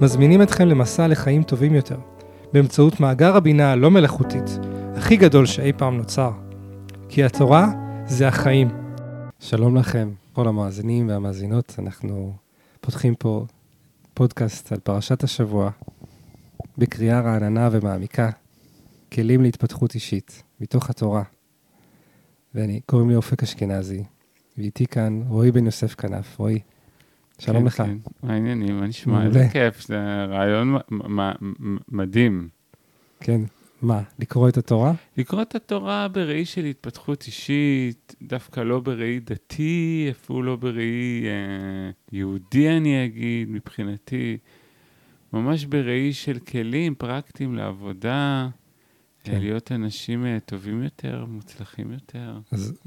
מזמינים אתכם למסע לחיים טובים יותר, באמצעות מאגר הבינה הלא מלאכותית, הכי גדול שאי פעם נוצר. כי התורה זה החיים. שלום לכם, כל המאזינים והמאזינות, אנחנו פותחים פה פודקאסט על פרשת השבוע, בקריאה רעננה ומעמיקה, כלים להתפתחות אישית, מתוך התורה. ואני, קוראים לי אופק אשכנזי, ואיתי כאן רועי בן יוסף כנף. רועי, שלום כן, לך. כן. מה העניינים? מה נשמע? איזה כיף, זה רעיון מדהים. כן, מה, לקרוא את התורה? לקרוא את התורה בראי של התפתחות אישית, דווקא לא בראי דתי, אפילו לא בראי אה, יהודי, אני אגיד, מבחינתי. ממש בראי של כלים פרקטיים לעבודה, כן. כן. להיות אנשים אה, טובים יותר, מוצלחים יותר. אז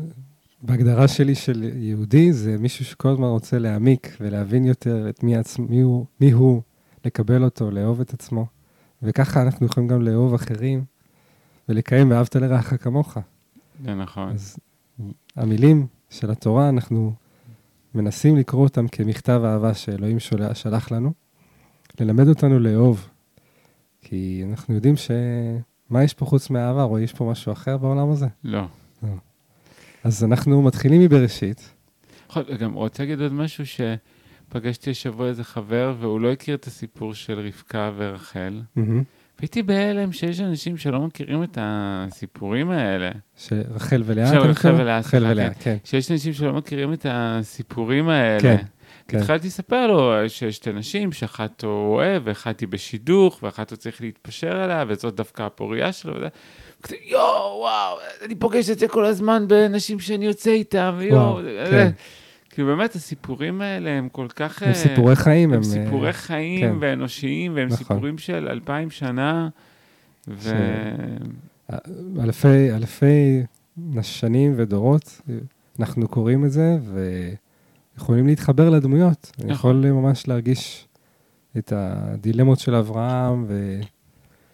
בהגדרה שלי של יהודי, זה מישהו שכל הזמן רוצה להעמיק ולהבין יותר את מי, עצמו, מי, הוא, מי הוא, לקבל אותו, לאהוב את עצמו. וככה אנחנו יכולים גם לאהוב אחרים ולקיים ואהבת לרעך כמוך. זה נכון. אז המילים של התורה, אנחנו מנסים לקרוא אותם כמכתב אהבה שאלוהים שולח, שלח לנו, ללמד אותנו לאהוב. כי אנחנו יודעים ש... מה יש פה חוץ מאהבה? רועי, יש פה משהו אחר בעולם הזה? לא. אז אנחנו מתחילים מבראשית. גם רוצה להגיד עוד משהו שפגשתי השבוע איזה חבר והוא לא הכיר את הסיפור של רבקה ורחל. מהמם. והייתי בהלם שיש אנשים שלא מכירים את הסיפורים האלה. שרחל ולאה, של אתה רחל? ולאה, רחל ולאה, כן. שיש אנשים שלא מכירים את הסיפורים האלה. כן, כן. התחלתי לספר לו שיש שתי נשים, שאחת הוא אוהב, ואחת היא בשידוך, ואחת הוא צריך להתפשר עליה, וזאת דווקא הפוריה שלו. יואו, וואו, אני פוגש את זה כל הזמן בנשים שאני יוצא וואו, יואו. כן. כאילו באמת הסיפורים האלה הם כל כך... הם אה, סיפורי חיים, הם הם... סיפורי אה, חיים כן. ואנושיים, והם נכון. סיפורים של אלפיים שנה. ו... אלפי, אלפי שנים ודורות, אנחנו קוראים את זה, ויכולים להתחבר לדמויות. אני יכול נכון. ממש להרגיש את הדילמות של אברהם.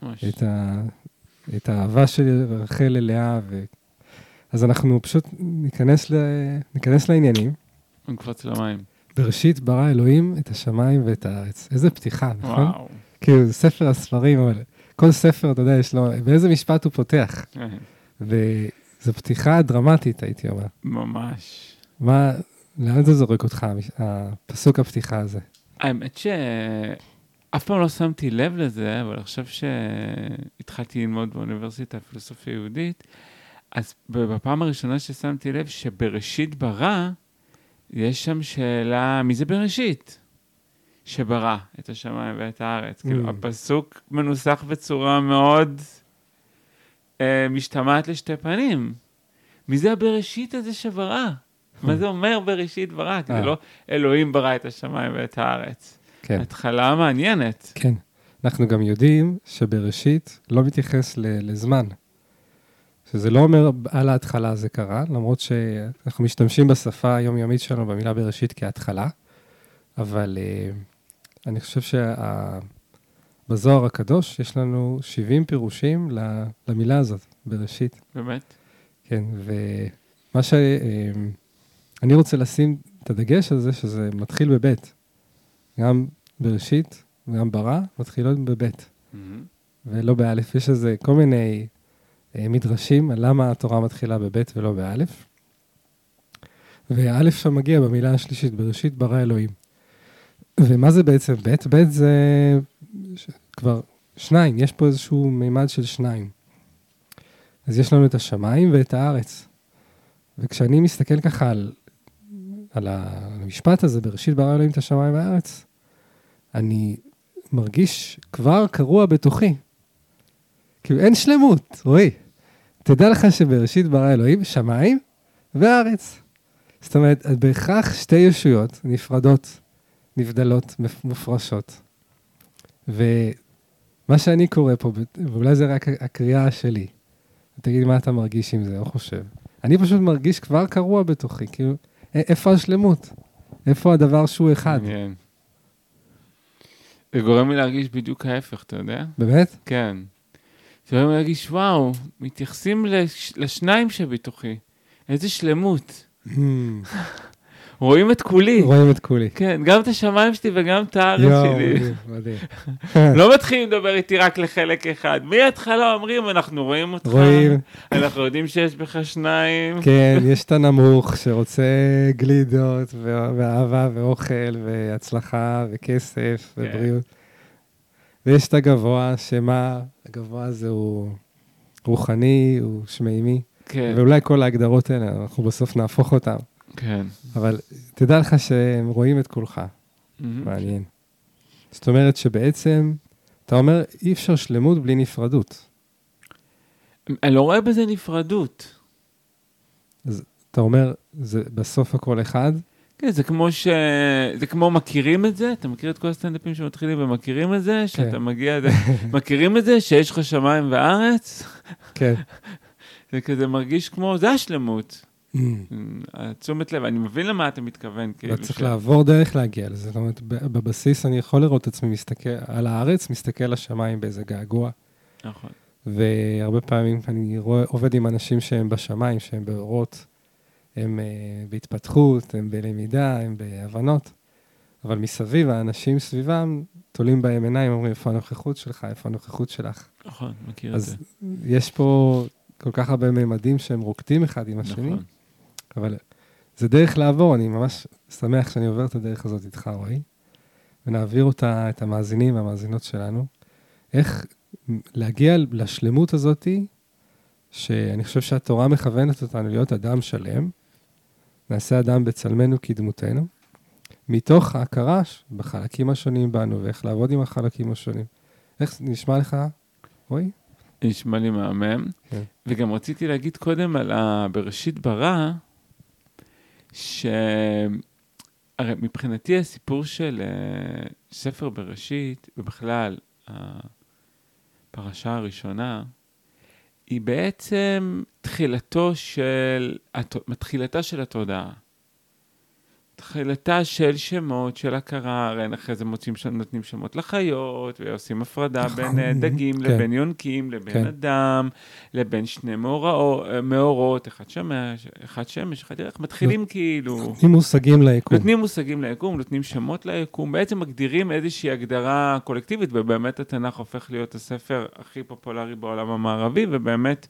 ואת ה, את האהבה של רחל אליה, ו... אז אנחנו פשוט ניכנס, ל... ניכנס לעניינים. נקפוץ למים. בראשית ברא אלוהים את השמיים ואת הארץ. איזה פתיחה, נכון? וואו. כאילו, זה ספר הספרים, אבל כל ספר, אתה יודע, יש לו, באיזה משפט הוא פותח. כן, וזו פתיחה דרמטית, הייתי אומר. ממש. מה, לאן זה זורק אותך, הפסוק הפתיחה הזה? האמת שאף פעם לא שמתי לב לזה, אבל עכשיו שהתחלתי ללמוד באוניברסיטה הפילוסופיה יהודית, אז בפעם הראשונה ששמתי לב שבראשית ברא, יש שם שאלה, מי זה בראשית? שברא את השמיים ואת הארץ. כאילו, Mm. הפסוק מנוסח בצורה מאוד אה, משתמעת לשתי פנים. מי זה הבראשית הזה שברא? מה זה אומר בראשית ברא? כי אה. זה לא אלוהים ברא את השמיים ואת הארץ. כן. התחלה מעניינת. כן. אנחנו גם יודעים שבראשית לא מתייחס ל- לזמן. שזה לא אומר על ההתחלה זה קרה, למרות שאנחנו משתמשים בשפה היומיומית שלנו במילה בראשית כהתחלה, אבל uh, אני חושב שבזוהר הקדוש יש לנו 70 פירושים למילה הזאת, בראשית. באמת. כן, ומה שאני רוצה לשים את הדגש על זה, שזה מתחיל בבית. גם בראשית וגם ברא מתחילות בבית, ולא באלף. יש איזה כל מיני אה, מדרשים על למה התורה מתחילה בבית ולא באלף. ואלף שם מגיע במילה השלישית, בראשית ברא אלוהים. ומה זה בעצם בית? בית זה ש- כבר שניים, יש פה איזשהו מימד של שניים. אז יש לנו את השמיים ואת הארץ. וכשאני מסתכל ככה על, על המשפט הזה, בראשית ברא אלוהים את השמיים והארץ, אני מרגיש כבר קרוע בתוכי. כאילו אין שלמות, רועי. תדע לך שבראשית ברא אלוהים שמיים וארץ. זאת אומרת, בהכרח שתי ישויות נפרדות, נבדלות, מופרשות. ומה מה שאני קורא פה, ואולי זה רק הקריאה שלי, תגיד מה אתה מרגיש עם זה או חושב. אני פשוט מרגיש כבר קרוע בתוכי, כאילו, איפה השלמות? איפה הדבר שהוא אחד? מעניין. זה גורם לי להרגיש בדיוק ההפך, אתה יודע? באמת? כן. זה גורם לי להרגיש, וואו, מתייחסים לש... לשניים שבתוכי. איזה שלמות. רואים את כולי. רואים את כולי. כן, גם את השמיים שלי וגם את הארץ יואו, שלי. מדהים, מדהים. לא מתחילים לדבר איתי רק לחלק אחד. מההתחלה אומרים, אנחנו רואים אותך. רואים, אנחנו יודעים שיש בך שניים. כן, יש את הנמוך שרוצה גלידות, ואהבה, ואוכל, והצלחה, וכסף, כן. ובריאות. ויש את הגבוה, שמה, הגבוה הזה הוא רוחני, הוא שמימי, כן, ואולי כל ההגדרות האלה, אנחנו בסוף נהפוך אותן. כן. אבל תדע לך שהם רואים את כולך, מהמם. מעניין. זאת אומרת שבעצם, אתה אומר, אי אפשר שלמות בלי נפרדות. אני לא רואה בזה נפרדות. אתה אומר, זה בסוף הכל אחד, כן, זה כמו ש... זה כמו מכירים את זה, אתה מכיר את כל הסטנדאפים שמתחילים ומכירים את זה, שאתה כן. מגיע, מכירים את זה, שיש לך שמיים וארץ, כן. זה כזה מרגיש כמו, זה השלמות. התשומת לב, אני מבין למה אתה מתכוון. אתה צריך לעבור דרך להגיע לזה. זאת אומרת, בבסיס אני יכול לראות את עצמי מסתכל על הארץ, מסתכל לשמיים באיזה געגוע, נכון. והרבה פעמים אני רואה, עובד עם אנשים שהם בשמיים, שהם באורות, הם uh, בהתפתחות, הם בלמידה, הם בהבנות, אבל מסביב, האנשים סביבם תולים בהם עיניים, אומרים, איפה הנוכחות שלך, איפה הנוכחות שלך. נכון, מכיר את אז זה. יש פה כל כך הרבה ממדים שהם רוקדים אחד עם השני, נכון. אבל זה דרך לעבור, אני ממש שמח שאני עובר את הדרך הזאת איתך, רועי, ונעביר אותה, את המאזינים והמאזינות שלנו. איך להגיע לשלמות הזאתי, שאני חושב שהתורה מכוונת אותנו להיות אדם שלם, נעשה אדם בצלמנו כדמותנו, מתוך ההכרה בחלקים השונים בנו, ואיך לעבוד עם החלקים השונים. איך זה נשמע לך, רועי? נשמע לי מהמם. כן. וגם רציתי להגיד קודם על ה... בראשית ברא, שהרי מבחינתי הסיפור של אה, ספר בראשית, ובכלל הפרשה הראשונה, היא בעצם תחילתו של, הת- תחילתה של התודעה. תחילתה של שמות, של הכרה, הרי אחרי זה מוצאים, נותנים שמות לחיות, ועושים הפרדה נכון. בין אה, דגים כן. לבין יונקים, לבין כן. אדם, לבין שני אה, מאורות, אחד שמש, אחד שמש, אחד ירח, מתחילים כאילו, נותנים מושגים ליקום. נותנים מושגים ליקום, נותנים שמות ליקום, בעצם מגדירים איזושהי הגדרה קולקטיבית, ובאמת התנ"ך הופך להיות הספר הכי פופולרי בעולם המערבי, ובאמת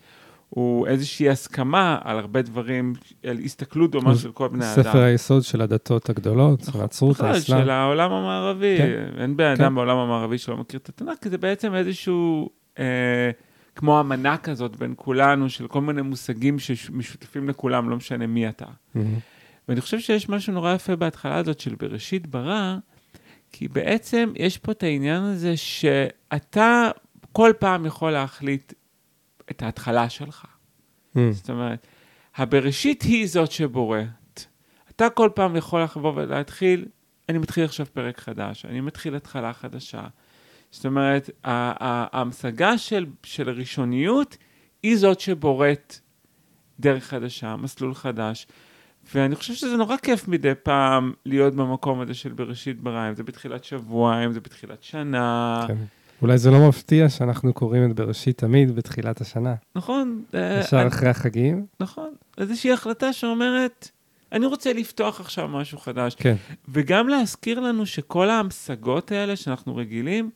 הוא איזושהי הסכמה על הרבה דברים, על הסתכלות דומה זה של כל בני האדם. ספר היסוד של הדתות הגדולות, נכון, הנצרות, האסלאם. של העולם המערבי. כן. אין בן כן. אדם בעולם המערבי שלא מכיר את התנ"ך, כי זה בעצם איזשהו, אה, כמו אמנה כזאת בין כולנו, של כל מיני מושגים שמשותפים לכולם, לא משנה מי אתה. מהמם. ואני חושב שיש משהו נורא יפה בהתחלה הזאת של בראשית ברא, כי בעצם יש פה את העניין הזה שאתה כל פעם יכול להחליט את ההתחלה שלך. מהמם. זאת אומרת, הבראשית היא זאת שבוראת. אתה כל פעם יכול לבוא ולהתחיל, אני מתחיל עכשיו פרק חדש, אני מתחיל התחלה חדשה. זאת אומרת, ההמשגה של, של ראשוניות היא זאת שבוראת דרך חדשה, מסלול חדש. ואני חושב שזה נורא כיף מדי פעם להיות במקום הזה של בראשית ברא, אם זה בתחילת שבוע, אם זה בתחילת שנה. כן. אולי זה לא מפתיע שאנחנו קוראים את בראשית תמיד בתחילת השנה. נכון? אה, ישר אני- אחרי החגים. נכון. איזושהי החלטה שאומרת, אני רוצה לפתוח עכשיו משהו חדש. כן. וגם להזכיר לנו שכל ההמשגות האלה שאנחנו רגילים,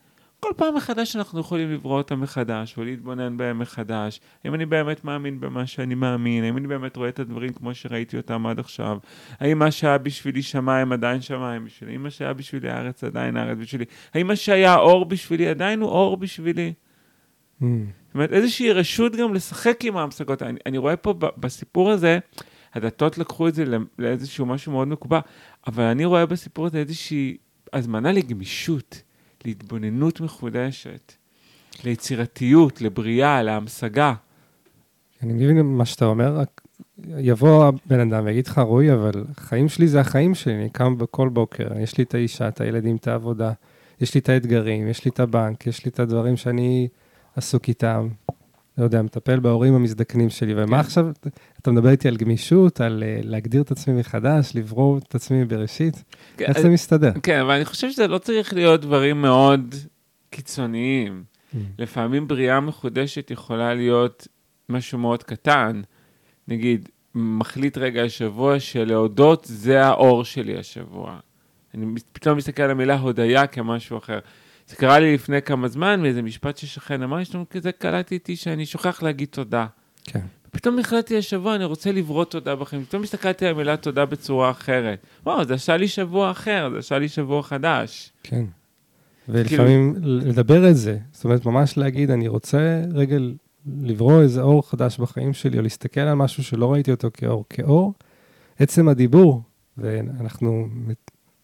כל פעם מחדש אנחנו יכולים לברוא אותם מחדש, ולהתבונן בהם מחדש. האם אני באמת מאמין במה שאני מאמין? האם אני באמת רואה את הדברים כמו שראיתי אותם עד עכשיו? האם מה שהיה בשבילי שמיים עדיין שמיים בשבילי? האם מה שהיה בשבילי הארץ עדיין הארץ בשבילי? האם מה שהיה אור בשבילי עדיין הוא אור בשבילי? מהמם. זאת אומרת, איזושהי רשות גם לשחק עם ההמשגות. אני, אני רואה פה בסיפור הזה, הדתות לקחו את זה לא- לאיזשהו משהו מאוד מקובע, אבל אני רואה בסיפור הזה איזושהי הזמנה לגמישות, להתבוננות מחודשת, ליצירתיות, לבריאה, להמשגה. אני מבין מה שאתה אומר, רק יבוא הבן אדם ויגיד לך, רועי, אבל החיים שלי זה החיים שלי, אני קם בכל בוקר, יש לי את האישה, את הילדים, את העבודה, יש לי את האתגרים, יש לי את הבנק, יש לי את הדברים שאני עסוק איתם. לא יודע, מטפל בהורים המזדקנים שלי, ומה כן. עכשיו, אתה מדבר איתי על גמישות, על אה, להגדיר את עצמי מחדש, לברור את עצמי בראשית? כן, איך זה מסתדר? כן, אבל אני חושב שזה לא צריך להיות דברים מאוד קיצוניים. Mm. לפעמים בריאה מחודשת יכולה להיות משהו מאוד קטן. נגיד, מחליט רגע השבוע שלהודות זה האור שלי השבוע. אני פתאום מסתכל על המילה הודיה כמשהו אחר. זה קרה לי לפני כמה זמן, מאיזה משפט ששכן אמר לי, שתום כזה קלטתי שאני שוכח להגיד תודה. כן. פתאום החלטתי השבוע, אני רוצה לברוא תודה בחיים. פתאום הסתכלתי על המילה תודה בצורה אחרת. וואו, זה עשה לי שבוע אחר, זה עשה לי שבוע חדש. כן. ולפעמים לדבר את זה, זאת אומרת, ממש להגיד, אני רוצה רגע לברוא איזה אור חדש בחיים שלי, או להסתכל על משהו שלא ראיתי אותו כאור. כאור, עצם הדיבור, ואנחנו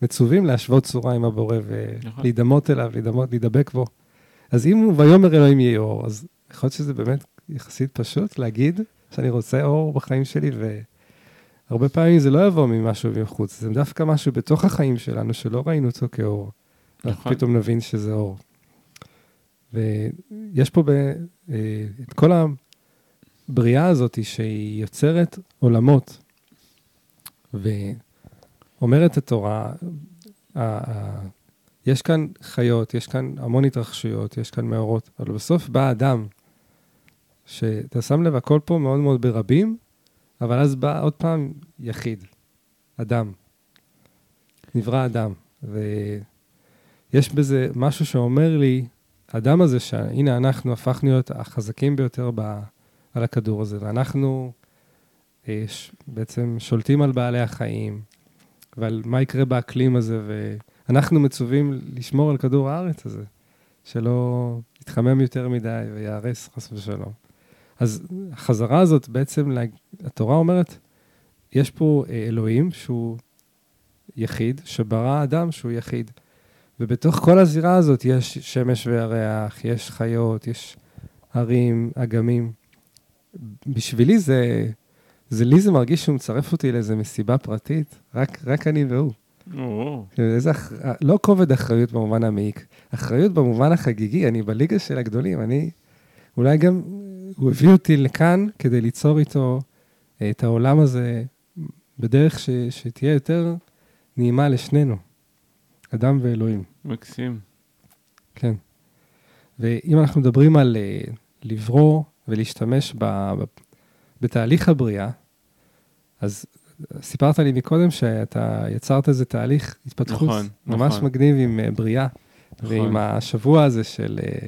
מצווים להשוות צורה עם הבורא נכון. ולהידמות אליו, להידמות, להידבק בו. אז אם הוא ויאמר אלוהים יהיה אור, אז יכול להיות שזה באמת יחסית פשוט להגיד שאני רוצה אור בחיים שלי, והרבה פעמים זה לא יבוא ממשהו מבחוץ, זה דווקא משהו בתוך החיים שלנו שלא ראינו אותו כאור. אנחנו נכון. פתאום נבין שזה אור. ויש פה ב, אה, את כל הבריאה הזאת שהיא יוצרת עולמות. ואומרת התורה, יש כאן חיות, יש כאן המון התרחשויות, יש כאן מאורות, אבל בסוף בא אדם, שאתה שם לב, הכל פה מאוד מאוד ברבים, אבל אז בא עוד פעם יחיד, אדם. נברא אדם. ויש בזה משהו שאומר לי, האדם הזה, שהנה אנחנו הפכנו להיות החזקים ביותר ב, על הכדור הזה, ואנחנו אה, ש, בעצם שולטים על בעלי החיים, ועל מה יקרה באקלים הזה, ואנחנו מצווים לשמור על כדור הארץ הזה, שלא יתחמם יותר מדי וייהרס חס ושלום. אז החזרה הזאת בעצם, התורה אומרת, יש פה אה, אלוהים שהוא יחיד, שברא אדם שהוא יחיד. ובתוך כל הזירה הזאת יש שמש וירח, יש חיות, יש הרים, אגמים. בשבילי זה, זה לי זה מרגיש שהוא מצרף אותי לאיזו מסיבה פרטית, רק, רק אני והוא. איזה אח... לא כובד אחריות במובן המעיק, אחריות במובן החגיגי, אני בליגה של הגדולים, אני... אולי גם, הוא הביא אותי לכאן כדי ליצור איתו אה, את העולם הזה בדרך ש... שתהיה יותר נעימה לשנינו, אדם ואלוהים. מקסים. כן. ואם אנחנו מדברים על uh, לברוא ולהשתמש ב, בתהליך הבריאה, אז סיפרת לי מקודם שאתה יצרת איזה תהליך התפתחות נכון, ממש נכון. מגניב עם uh, בריאה, נכון. ועם השבוע הזה של uh,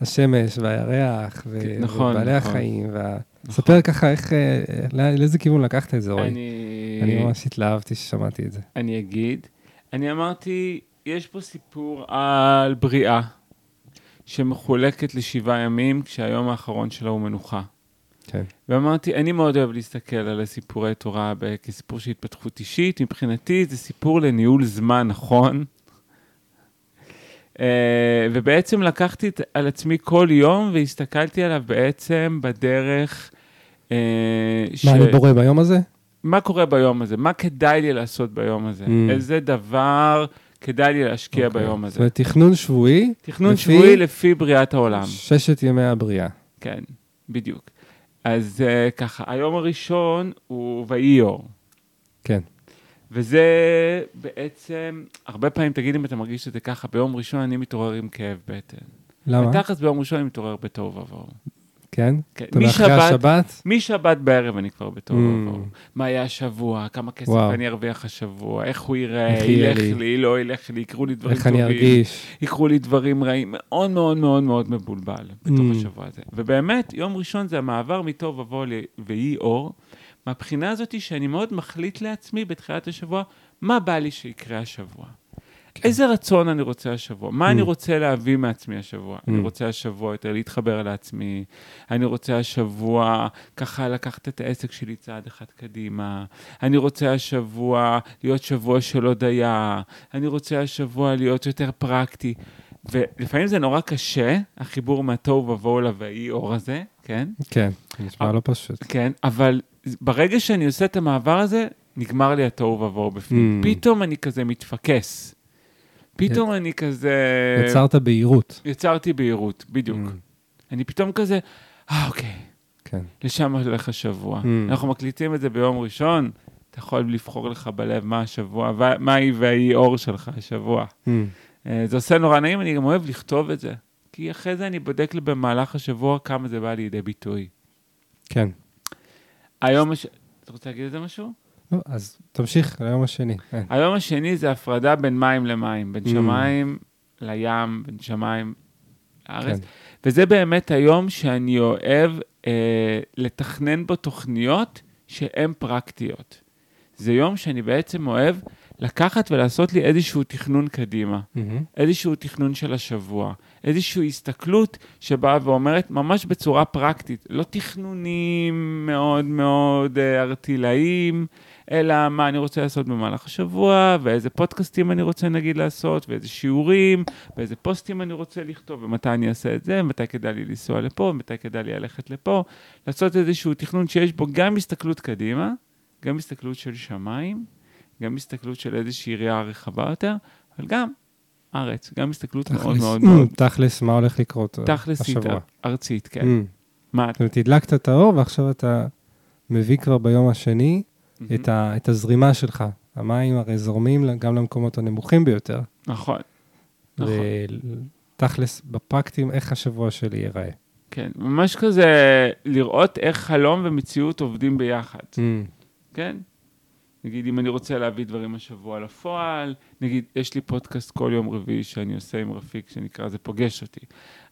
השמש והירח ו- כן, נכון, ובעלי נכון. החיים. וה... נכון. ספר ככה איך, uh, לא- לאיזה כיוון לקחת את זה, רועי. אני... אני ממש התלהבתי ששמעתי את זה. אני אגיד, אני אמרתי, יש פה סיפור על בריאה שמחולקת לשבעה ימים, כשהיום האחרון שלה הוא מנוחה. כן. ואמרתי, אני מאוד אוהב להסתכל על הסיפורי תורה כסיפור של התפתחות אישית. מבחינתי זה סיפור לניהול זמן נכון. אה, ובעצם לקחתי על עצמי כל יום והסתכלתי עליו בעצם בדרך... אה, ש- מה אני בורא ביום הזה? מה קורה ביום הזה? מה כדאי לי לעשות ביום הזה? Mm. איזה דבר כדאי לי להשקיע אוקיי. ביום זאת הזה? אומרת, תכנון שבועי, תכנון לפי- שבועי לפי בריאת העולם. ששת ימי הבריאה. כן, בדיוק. אז uh, ככה, היום הראשון הוא ויהי אור. כן. וזה בעצם, הרבה פעמים, תגיד אם אתה מרגיש שזה ככה, ביום ראשון אני מתעורר עם כאב בטן. למה? בתכלס ביום ראשון אני מתעורר בתוהו ובוהו. כן? כן, אתה אומר, אחרי משבת, השבת? משבת בערב אני כבר בתוהו Mm. מה יהיה השבוע, כמה כסף וואו. אני ארוויח השבוע, איך הוא ייראה, איך ילך לי? לי, לא ילך לי, יקרו לי דברים איך טובים. אני ארגיש? יקרו לי דברים רעים, מאוד מאוד מאוד מאוד מבולבל בתוך Mm. השבוע הזה. ובאמת, יום ראשון זה המעבר מתוהו ובוהו ויהי אור, מהבחינה הזאת שאני מאוד מחליט לעצמי בתחילת השבוע, מה בא לי שיקרה השבוע. כן. איזה רצון אני רוצה השבוע? מה אני Mm. רוצה להביא מעצמי השבוע? אני Mm. רוצה השבוע יותר להתחבר לעצמי, אני רוצה השבוע ככה לקחת את העסק שלי צעד אחד קדימה, אני רוצה השבוע להיות שבוע של הודיה, אני רוצה השבוע להיות יותר פרקטי. ולפעמים זה נורא קשה, החיבור מהתוהו ובוהו לויהי אור הזה, כן? כן, נשמע. לא פשוט. כן, אבל ברגע שאני עושה את המעבר הזה, נגמר לי התוהו ובוהו בפנים. Mm. פתאום אני כזה מתפקס. פתאום אני כזה... יצרת בהירות. יצרתי בהירות, בדיוק. Mm, אני פתאום כזה, אה, אוקיי, כן. לשם הולך השבוע. Mm. אנחנו מקליטים את זה ביום ראשון, אתה יכול לבחור לך בלב מה השבוע, מה היא והיא אור שלך השבוע. Mm, אה, זה עושה נורא נעים, אני גם אוהב לכתוב את זה. כי אחרי זה אני בודק במהלך השבוע כמה זה בא לידי ביטוי. כן. היום. אתה רוצה להגיד איזה משהו? אז תמשיך ליום השני. כן. היום השני זה הפרדה בין מים למים, בין Mm. שמיים לים, בין שמיים לארץ. כן. וזה באמת היום שאני אוהב אה, לתכנן בו תוכניות שהן פרקטיות. זה יום שאני בעצם אוהב לקחת ולעשות לי איזשהו תכנון קדימה, מהמם. איזשהו תכנון של השבוע, איזושהי הסתכלות שבאה ואומרת ממש בצורה פרקטית, לא תכנונים מאוד מאוד אה, ארטילאיים, אלא מה אני רוצה לעשות במהלך השבוע, ואיזה פודקאסטים אני רוצה נגיד לעשות, ואיזה שיעורים, ואיזה פוסטים אני רוצה לכתוב, ומתי אני אעשה את זה, ומתי כדאי לי לנסוע לפה, ומתי כדאי לי ללכת לפה. לעשות איזשהו תכנון שיש בו גם הסתכלות קדימה, גם הסתכלות של שמיים, גם הסתכלות של איזושהי ראייה רחבה יותר, אבל גם ארץ, גם הסתכלות מאוד תכלס, מאוד מאוד, תכלס, מה הולך לקרות אה, תכלס השבוע? ארצית, כן. Mm. מה? זאת אומרת, הדלקת את האור, ועכשיו אתה מביא כבר ביום השני את, ה, את הזרימה שלך. המים הרי זורמים גם למקומות הנמוכים ביותר. נכון, נכון. ותכלס, בפרקטים, איך השבוע שלי ייראה. כן, ממש כזה לראות איך חלום ומציאות עובדים ביחד, Mm. כן? נגיד, אם אני רוצה להביא דברים השבוע לפועל, נגיד, יש לי פודקאסט כל יום רביעי שאני עושה עם רפיק, שנקרא זה פוגש אותי.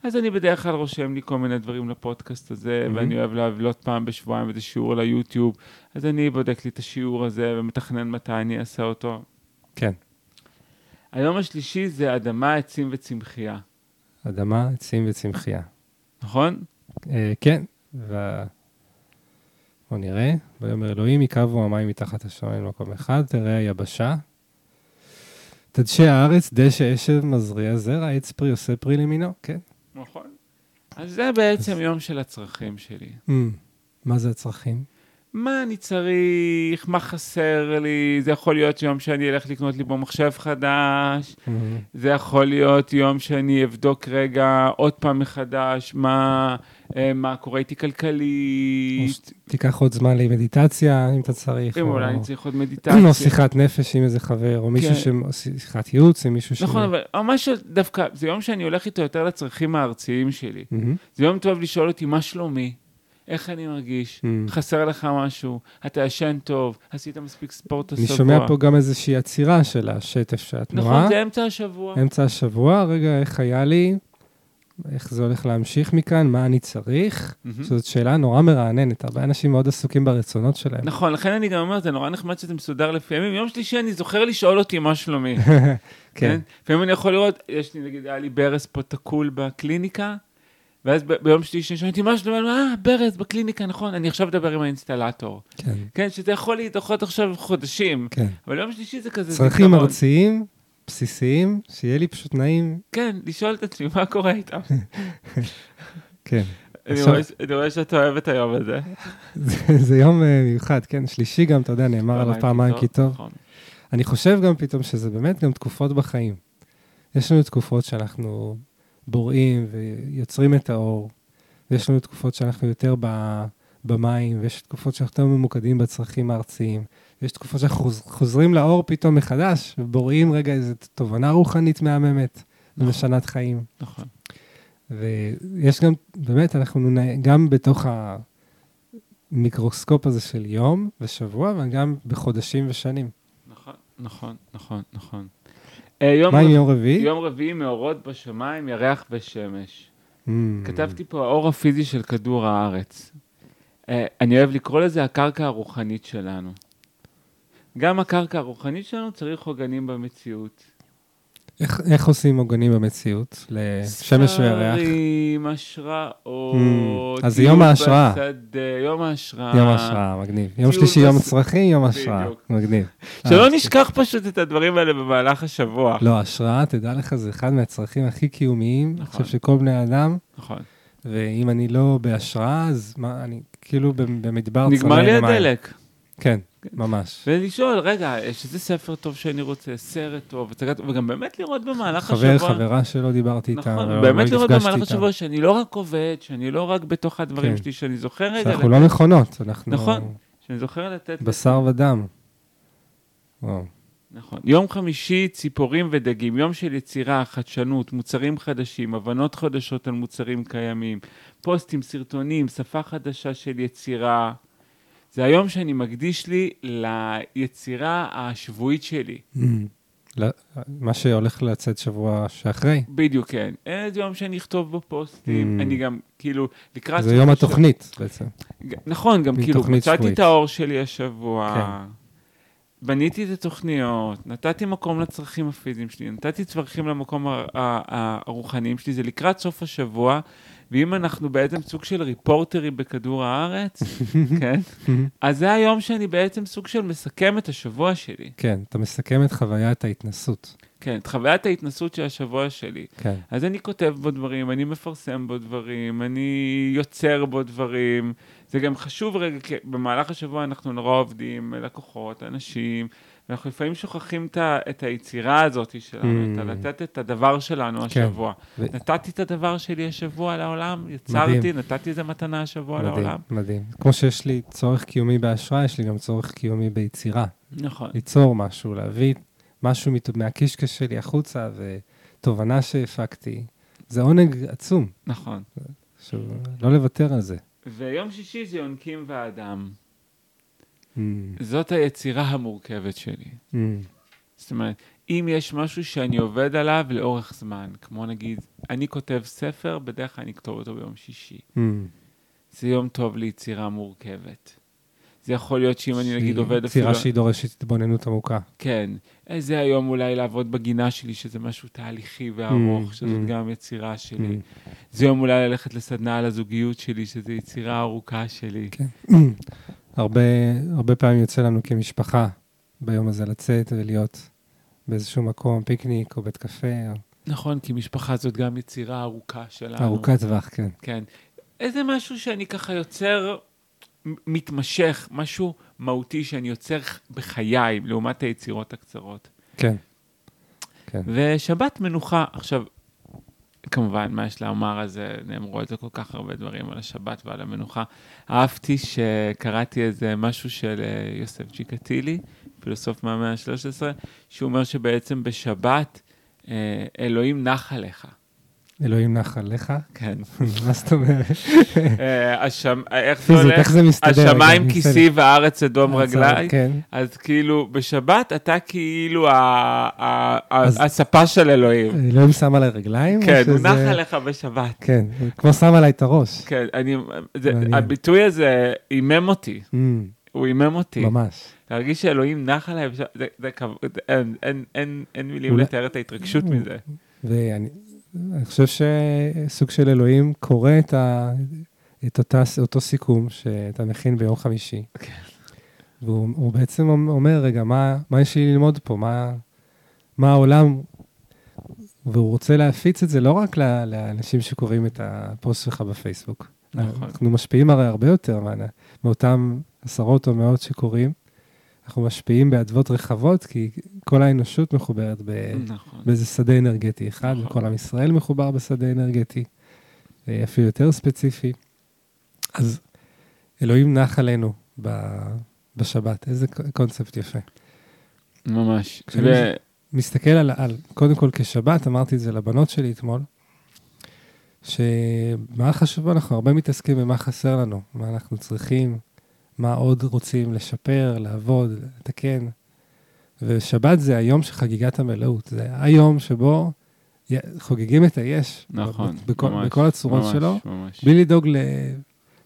אז אני בדרך כלל רושם לי כל מיני דברים לפודקאסט הזה, מהמם. ואני אוהב להעלות פעם בשבועיים איזה שיעור ליוטיוב, אז אני בודק לי את השיעור הזה ומתכנן מתי אני אעשה אותו. כן, היום השלישי זה אדמה, עצים וצמחייה, אדמה, עצים וצמחייה. נכון? אה, כן, ו... בוא נראה. ויאמר אלוהים, יקבו המים מתחת השמיים למקום אחד, תראה היבשה. תדשא הארץ, דשא אשב, מזריע זרע, עץ פרי עושה פרי למינו. כן. נכון. אז זה בעצם יום של הצרכים שלי. Mm. מה זה הצרכים? מה אני צריך, מה חסר לי, זה יכול להיות יום שאני אלך לקנות לי בו מחשב חדש, Mm. זה יכול להיות יום שאני אבדוק רגע עוד פעם מחדש מה, אה, מה קורה איתי כלכלית, תיקח עוד זמן למדיטציה, אם אתה צריך. אם או- אולי אני צריך עוד מדיטציה. או שיחת נפש עם איזה חבר, או מישהו כן. ש... שיחת ייעוץ עם מישהו ש... נכון, אבל ממש דווקא, זה יום שאני הולך איתו יותר לצרכים הארציים שלי. מהמם. זה יום טוב לשאול אותי מה שלומי, איך אני מרגיש, Mm. חסר לך משהו, אתה ישן טוב, עשית מספיק ספורט אני השבוע. שומע פה גם איזושהי עצירה של השטף של התנועה. נכון, זה אמצע השבוע. אמצע השבוע, רגע, איך היה לי? איך זה הולך להמשיך מכאן? מה אני צריך? מהמם. שזאת שאלה נורא מרעננת. הרבה אנשים מאוד עסוקים ברצונות שלהם. נכון, לכן אני גם אומר, זה נורא נחמד שזה מסודר לפי ימים. יום שלישי אני זוכר לשאול אותי מה שלומי. כן. לפעמים אני יכול לראות, יש לי, נגיד, היה לי ברז פה תקול בקליניקה, ואז ביום שלישי שאלתי מה שלומי, אה, ברז בקליניקה, נכון, אני עכשיו אדבר עם האינסטלטור. כן, כן, שזה יכול להידחות עכשיו חודשים, כן. אבל יום שלישי זה כזה צרכים. ארציים, בסיסיים, שיהיה לי פשוט נעים. כן, לשאול את עצמי מה קורה איתם. כן. אני רואה שאתה אוהב את היום הזה. זה- זה יום אה, מיוחד, כן. שלישי גם, אתה יודע, נאמר עליו פעמיים כי טוב. נכון. אני חושב גם פתאום שזה באמת גם תקופות בחיים. יש לנו תקופות שאנחנו בוראים ויוצרים את האור, ויש לנו תקופות שאנחנו יותר ב, במים, ויש תקופות שאנחנו יותר ממוקדים בצרכים הארציים, ויש תקופות שאנחנו חוז- חוזרים לאור פתאום מחדש, ובוראים רגע איזו תובנה רוחנית מהממת, נכון. ומשנת חיים. נכון. ויש גם, באמת, אנחנו גם בתוך המיקרוסקופ הזה של יום ושבוע, וגם בחודשים ושנים. נכון, נכון, נכון, נכון. אה, יום מה עם רב- יום רביעי? יום רביעי מאורות בשמיים, ירח ושמש. Mm. כתבתי פה האור הפיזי של כדור הארץ. אה, אני אוהב לקרוא לזה הקרקע הרוחנית שלנו. גם הקרקע הרוחנית שלנו צריך עוגנים במציאות. איך, איך עושים עוגנים במציאות? לשמש וירח? ספרים, השראות, Mm, אז יום ההשראה. בשדה, יום ההשראה. יום ההשראה, מגניב. יום שלישי, יום בס- יום ההשראה. בדיוק. מגניב. שלא אה, נשכח פשוט את הדברים האלה במהלך השבוע. לא, השראה, תדע לך, זה אחד מהצרכים הכי קיומיים, אני נכון. חושב שכל בני האדם, נכון. ואם אני לא בהשראה, אז מה, אני כאילו במ- במדבר נגמר לי צמא מים. הדלק. כן, ממש. ולשאול, רגע, יש איזה ספר טוב שאני רוצה, סרט טוב, הצגת- וגם באמת לראות במהלך חבר, השבוע... חברה שלא דיברתי איתה, נכון, באמת לא לראות במהלך איתה. השבוע שאני לא רק עובד, שאני לא רק בתוך הדברים כן. שלי, שאני זוכר רגע, שאנחנו לתת- לא מכונות, אנחנו נכון. שאני זוכר לתת... בשר ודם. וואו. נכון. יום חמישי, ציפורים ודגים, יום של יצירה, חדשנות, מוצרים חדשים, הבנות חדשות על מוצרים קיימים, פוסטים, סרטונים, שפה חדשה של יצירה. זה היום שאני מקדיש לי ליצירה השבועית שלי. לא, מה שהולך לצאת שבוע שאחרי, בדיוק, כן. איזה יום שאני אכתוב בו פוסטים, Mm. אני גם, כאילו, לקראת... זה יום התוכנית בעצם. נכון, גם כאילו, מצאתי. את האור שלי השבוע, כן. בניתי את התוכניות, נתתי מקום לצרכים הפיזיים שלי, נתתי צרכים למקום הרוחניים שלי, זה לקראת סוף השבוע, ואם אנחנו בעצם סוג של ריפורטרים בכדור הארץ, כן? אז זה היום שאני בעצם סוג של מסכם את השבוע שלי. כן, אתה מסכם את חוויית ההתנסות. כן, את חוויית ההתנסות של השבוע שלי. כן. אז אני כותב בו דברים, אני מפרסם בו דברים, אני יוצר בו דברים. זה גם חשוב רגע, כי במהלך השבוע אנחנו נורא עובדים, לקוחות, אנשים, ואנחנו לפעמים שוכחים את, ה, את היצירה הזאת שלנו, Mm. את ה- לתת את הדבר שלנו השבוע. ו- נתתי את הדבר שלי השבוע לעולם, יצרתי, מדהים. נתתי איזה מתנה השבוע מדהים, לעולם. מדהים. כמו שיש לי צורך קיומי בהשראה, יש לי גם צורך קיומי ביצירה. נכון. ליצור משהו, להביא משהו מת- מהקישקע שלי החוצה, ותובנה שהפקתי. זה עונג עצום, נכון. שהוא- לא לוותר על זה. ויום שישי זה יונקים ואדם. Mm, זאת היצירה המורכבת שלי. mm, זאת אומרת, אם יש משהו שאני עובד עליו לאורך זמן, כמו נגיד, אני כותב ספר, בדרך כלל אני אכתוב אותו ביום שישי. mm. זה יום טוב ליצירה מורכבת. זה יכול להיות שאם אני נגיד עובד אפילו... יצירה שהיא דורשת התבוננות עמוקה. כן. אה, זה היום אולי לעבוד בגינה שלי, שזה משהו תהליכי וארוך, Mm, שזאת mm. גם יצירה שלי. Mm. זה יום אולי ללכת לסדנה על הזוגיות שלי, שזו יצירה ארוכה שלי. כן. הרבה, הרבה פעמים יוצא לנו כמשפחה ביום הזה לצאת ולהיות באיזשהו מקום, פיקניק או בית קפה, או נכון, כי משפחה זאת גם יצירה ארוכה שלנו. ארוכת טווח, כן. כן. איזה משהו שאני ככה יוצר, מתמשך, משהו מהותי שאני יוצר בחיי, לעומת היצירות הקצרות. כן. כן. ושבת מנוחה. עכשיו, כמובן, מה יש לומר על זה, נאמרו על זה כל כך הרבה דברים, על השבת ועל המנוחה. אהבתי שקראתי איזה משהו של אה, יוסף צ'יקטילי, פילוסוף מהמאה ה-13, שהוא אומר שבעצם בשבת אה, אלוהים נח עליך. אלוהים נח עליך. כן. מה זאת אומרת? אה, זה פיזית? איך זה מסתדר? השמיים רגע, כיסי והארץ אדום. רגליי. כן. אז כאילו, בשבת אתה כאילו הספה של אלוהים. אלוהים שם עליי רגליים? כן, הוא נח עליך בשבת. כן, כמו שם עליי את הראש. כן. הביטוי הזה הימם אותי, Mm, הוא הימם אותי. ממש. להרגיש שאלוהים נח עליי, אין, מילים לתאר את ההתרגשות מזה. ואני אני חושב שסוג של אלוהים קורא את, ה, את אותה, אותו סיכום שאתה מכין ביום חמישי. כן. והוא הוא בעצם אומר, רגע, מה, מה יש לי ללמוד פה? מה, מה העולם? והוא רוצה להפיץ את זה לא רק לאנשים שקוראים את הפוסט שלך בפייסבוק. נכון. אנחנו משפיעים הרי הרבה יותר מאותם עשרות או מאות שקוראים. אנחנו משפיעים באדוות רחבות, כי כל האנושות מחוברת ב... נכון. באיזה שדה אנרגטי אחד, נכון. וכל עם ישראל מחובר בשדה אנרגטי, אה, אפילו יותר ספציפי. אז אלוהים נח עלינו ב- בשבת, איזה קונספט יפה. ממש. כשאני ו- מסתכל על, על, קודם כל כשבת, אמרתי את זה לבנות שלי אתמול, שבמהלך השבוע אנחנו הרבה מתעסקים במה חסר לנו, מה אנחנו צריכים, מה עוד רוצים לשפר, לעבוד, לתקן. ושבת זה היום של חגיגת המלאות, זה היום שבו חוגגים את היש. נכון, בכל, ממש, בכל הצורות ממש, שלו, ממש. בלי לדאוג ל...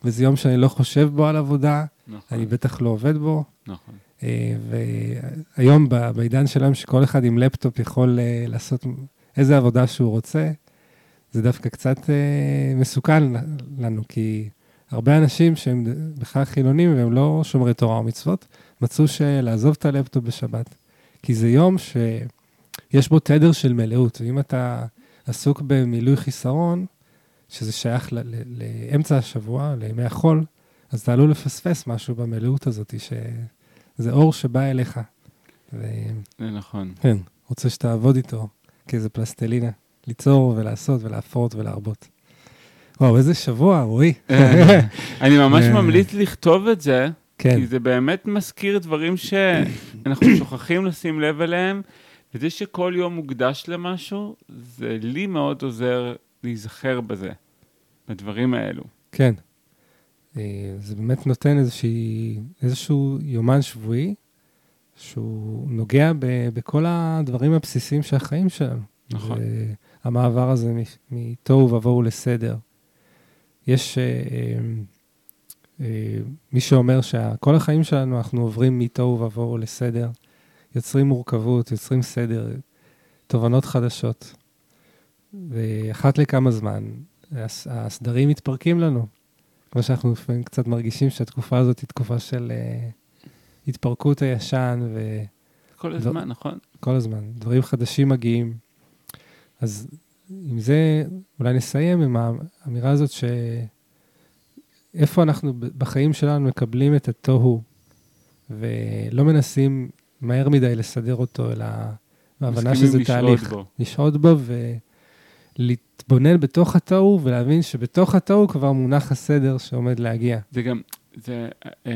וזה יום שאני לא חושב בו על עבודה, נכון, אני בטח לא עובד בו. נכון. אה, והיום בעידן שלנו שכל אחד עם לפטופ יכול אה, לעשות איזה עבודה שהוא רוצה, זה דווקא קצת אה, מסוכן לנו, כי הרבה אנשים שהם בכלל חילונים והם לא שומרי תורה ומצוות, מצאו שלעזוב את הלפטופ בשבת. כי זה יום שיש בו תדר של מלאות, ואם אתה עסוק במילוי חיסרון, שזה שייך ל- ל- לאמצע השבוע, לימי החול, אז אתה עלול לפספס משהו במלאות הזאת ש... זה אור שבא אליך. ו... זה נכון. כן, רוצה שתעבוד איתו כאיזה פלסטלינה, ליצור ולעשות ולהפרות ולהרבות. וואו, איזה שבוע, רועי. אני ממש אה. ממליץ לכתוב את זה, כן, כי זה באמת מזכיר דברים שאנחנו שוכחים לשים לב אליהם, וזה שכל יום מוקדש למשהו, זה לי מאוד עוזר להיזכר בזה, בדברים האלו. כן. אה, זה באמת נותן איזושהי, איזשהו יומן שבועי, שהוא נוגע ב, בכל הדברים הבסיסיים של החיים שלנו. נכון. המעבר הזה מתוהו ובוהו לסדר. יש אה, אה, אה, מי שאומר שכל החיים שלנו אנחנו עוברים מתוהו ובוהו לסדר, יוצרים מורכבות, יוצרים סדר, תובנות חדשות. ואחת לכמה זמן הס- הסדרים מתפרקים לנו. כמו שאנחנו לפעמים קצת מרגישים שהתקופה הזאת היא תקופה של אה, התפרקות הישן ו... כל. הזמן, נכון? כל הזמן, דברים חדשים מגיעים. אז עם זה אולי נסיים עם האמירה הזאת ש... איפה אנחנו בחיים שלנו מקבלים את התוהו, ולא מנסים מהר מדי לסדר אותו, אלא בהבנה מסכימים שזה לשהות תהליך. בו. לשהות בו ולהתבונן בתוך התוהו, ולהבין שבתוך התוהו כבר מונח הסדר שעומד להגיע. זה גם, זה, אה,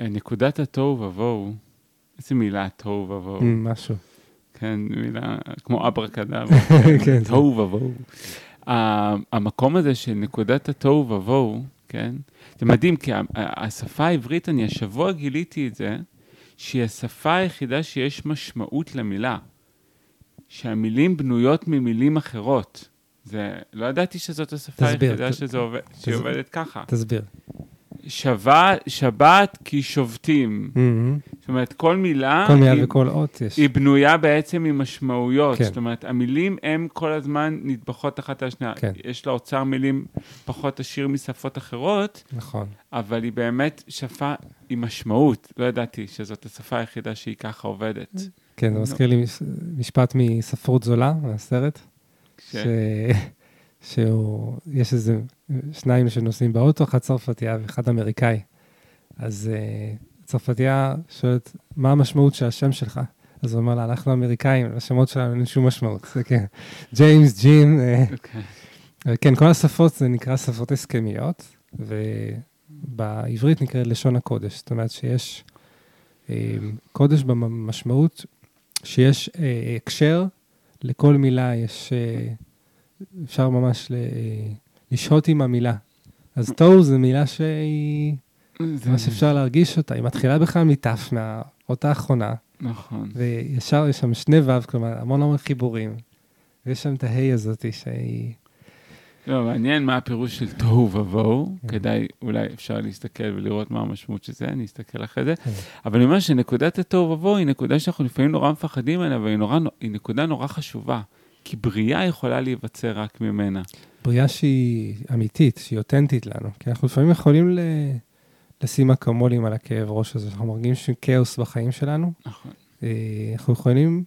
אה, נקודת התוהו ובוהו, איזה מילה תוהו ובוהו, Mm, משהו. כן, מילה כמו אברקדברה, כן. תוהו ובוהו. המקום הזה של נקודת התוהו ובוהו, כן, זה מדהים, כי השפה העברית, אני השבוע גיליתי את זה, שהיא השפה היחידה שיש משמעות למילה. שהמילים בנויות ממילים אחרות. זה, לא ידעתי שזאת השפה תסביר, היחידה ת- שזה עובד, שהיא תסביר. עובדת ככה. תסביר. שבת, שבת כי שובתים. Mm-hmm. זאת אומרת, כל מילה, כל מילה היא, וכל אות יש. היא בנויה בעצם ממשמעויות. כן. זאת אומרת, המילים הן כל הזמן נטבחות אחת על השנייה. כן. יש לה אוצר מילים פחות עשיר משפות אחרות, נכון. אבל היא באמת שפה עם משמעות. לא ידעתי שזאת השפה היחידה שהיא ככה עובדת. כן, זה. מזכיר לי מש- משפט מספרות זולה, מהסרט, ש... ש... שהוא, יש איזה שניים שנוסעים באוטו, אחד צרפתייה ואחד אמריקאי. אז uh, צרפתייה שואלת, מה המשמעות של השם שלך? אז הוא אומר לה, אנחנו אמריקאים, לשמות שלנו אין שום משמעות. זה כן, ג'יימס, ג'ים, אה, אוקיי. כן, כל השפות זה נקרא שפות הסכמיות, ובעברית נקראת לשון הקודש. זאת אומרת שיש אה, קודש במשמעות שיש אה, הקשר, לכל מילה יש, אה, אפשר ממש ל, לשהות עם המילה. אז תוהו זו מילה שהיא, זה- ממש אפשר להרגיש אותה, היא מתחילה בכלל מתף, מהאות האחרונה, נכון. וישר יש שם שני ו', כלומר המון המון חיבורים, ויש שם את ההי הזאתי שהיא... לא, מעניין מה הפירוש של תוהו ובוהו. כן. כדאי, אולי אפשר להסתכל ולראות מה המשמעות של זה, אני אסתכל אחרי זה. כן. אבל אני אומר שנקודת התוהו ובוהו היא נקודה שאנחנו לפעמים נורא מפחדים ממנה, והיא נורא, היא נקודה נורא חשובה. כי בריאה יכולה להיווצר רק ממנה. בריאה שהיא אמיתית, שהיא אותנטית לנו. כי אנחנו לפעמים יכולים ל... לשים אקמולים על הכאב ראש הזה, אנחנו מרגישים כאוס בחיים שלנו. נכון. אה, אנחנו יכולים,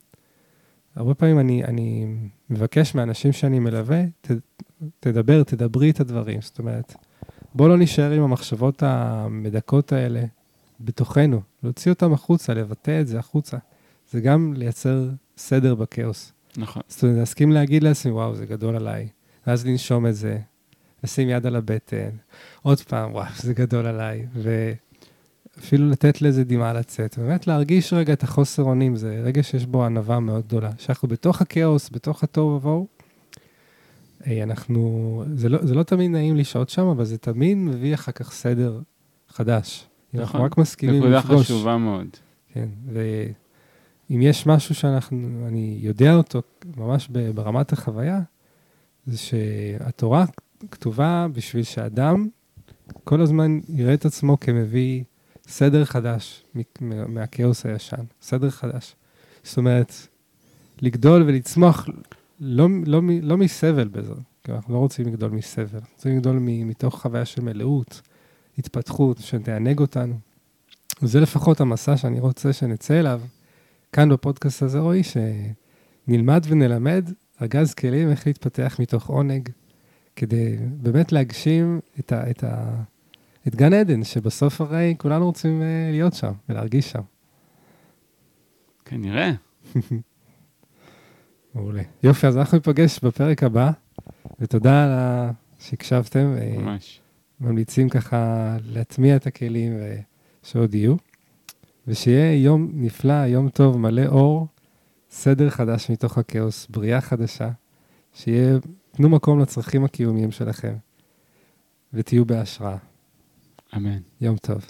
הרבה פעמים אני, אני מבקש מאנשים שאני מלווה, ת, תדבר, תדברי את הדברים. זאת אומרת, בוא לא נשאר עם המחשבות המדכאות האלה בתוכנו, להוציא אותם החוצה, לבטא את זה החוצה. זה גם לייצר סדר בכאוס. נכון. זאת אומרת, להסכים להגיד לעצמי, וואו, זה גדול עליי. ואז לנשום את זה, לשים יד על הבטן, עוד פעם, וואו, זה גדול עליי. ואפילו לתת לזה דמעה לצאת. באמת להרגיש רגע את החוסר אונים, זה רגע שיש בו ענווה מאוד גדולה. שאנחנו בתוך הכאוס, בתוך התוהו ובוהו, אה, אנחנו, זה לא, זה לא תמיד נעים לשהות שם, אבל זה תמיד מביא אחר כך סדר חדש. אם אנחנו נכון. רק מסכימים נקודה לפגוש. חשובה מאוד. כן, ואם יש משהו שאנחנו, אני יודע אותו ממש ברמת החוויה, זה שהתורה כתובה בשביל שאדם כל הזמן יראה את עצמו כמביא סדר חדש מהכאוס הישן, סדר חדש. זאת אומרת, לגדול ולצמוח לא, לא, לא מסבל בזה, כי אנחנו לא רוצים לגדול מסבל, רוצים לגדול מתוך חוויה של מלאות, התפתחות, שתענג אותנו. זה לפחות המסע שאני רוצה שנצא אליו, כאן בפודקאסט הזה, רועי, שנלמד ונלמד ארגז כלים איך להתפתח מתוך עונג, כדי באמת להגשים את, ה, את את גן עדן, שבסוף הרי כולנו רוצים אה, להיות שם ולהרגיש שם. כנראה. מעולה. יופי, אז אנחנו ניפגש בפרק הבא, ותודה על ה- שהקשבתם. אה, ממש. ממליצים ככה להטמיע את הכלים ושעוד יהיו. ושיהיה יום נפלא, יום טוב, מלא אור, סדר חדש מתוך הכאוס, בריאה חדשה. שיהיה, תנו מקום לצרכים הקיומיים שלכם, ותהיו בהשראה. אמן. יום טוב.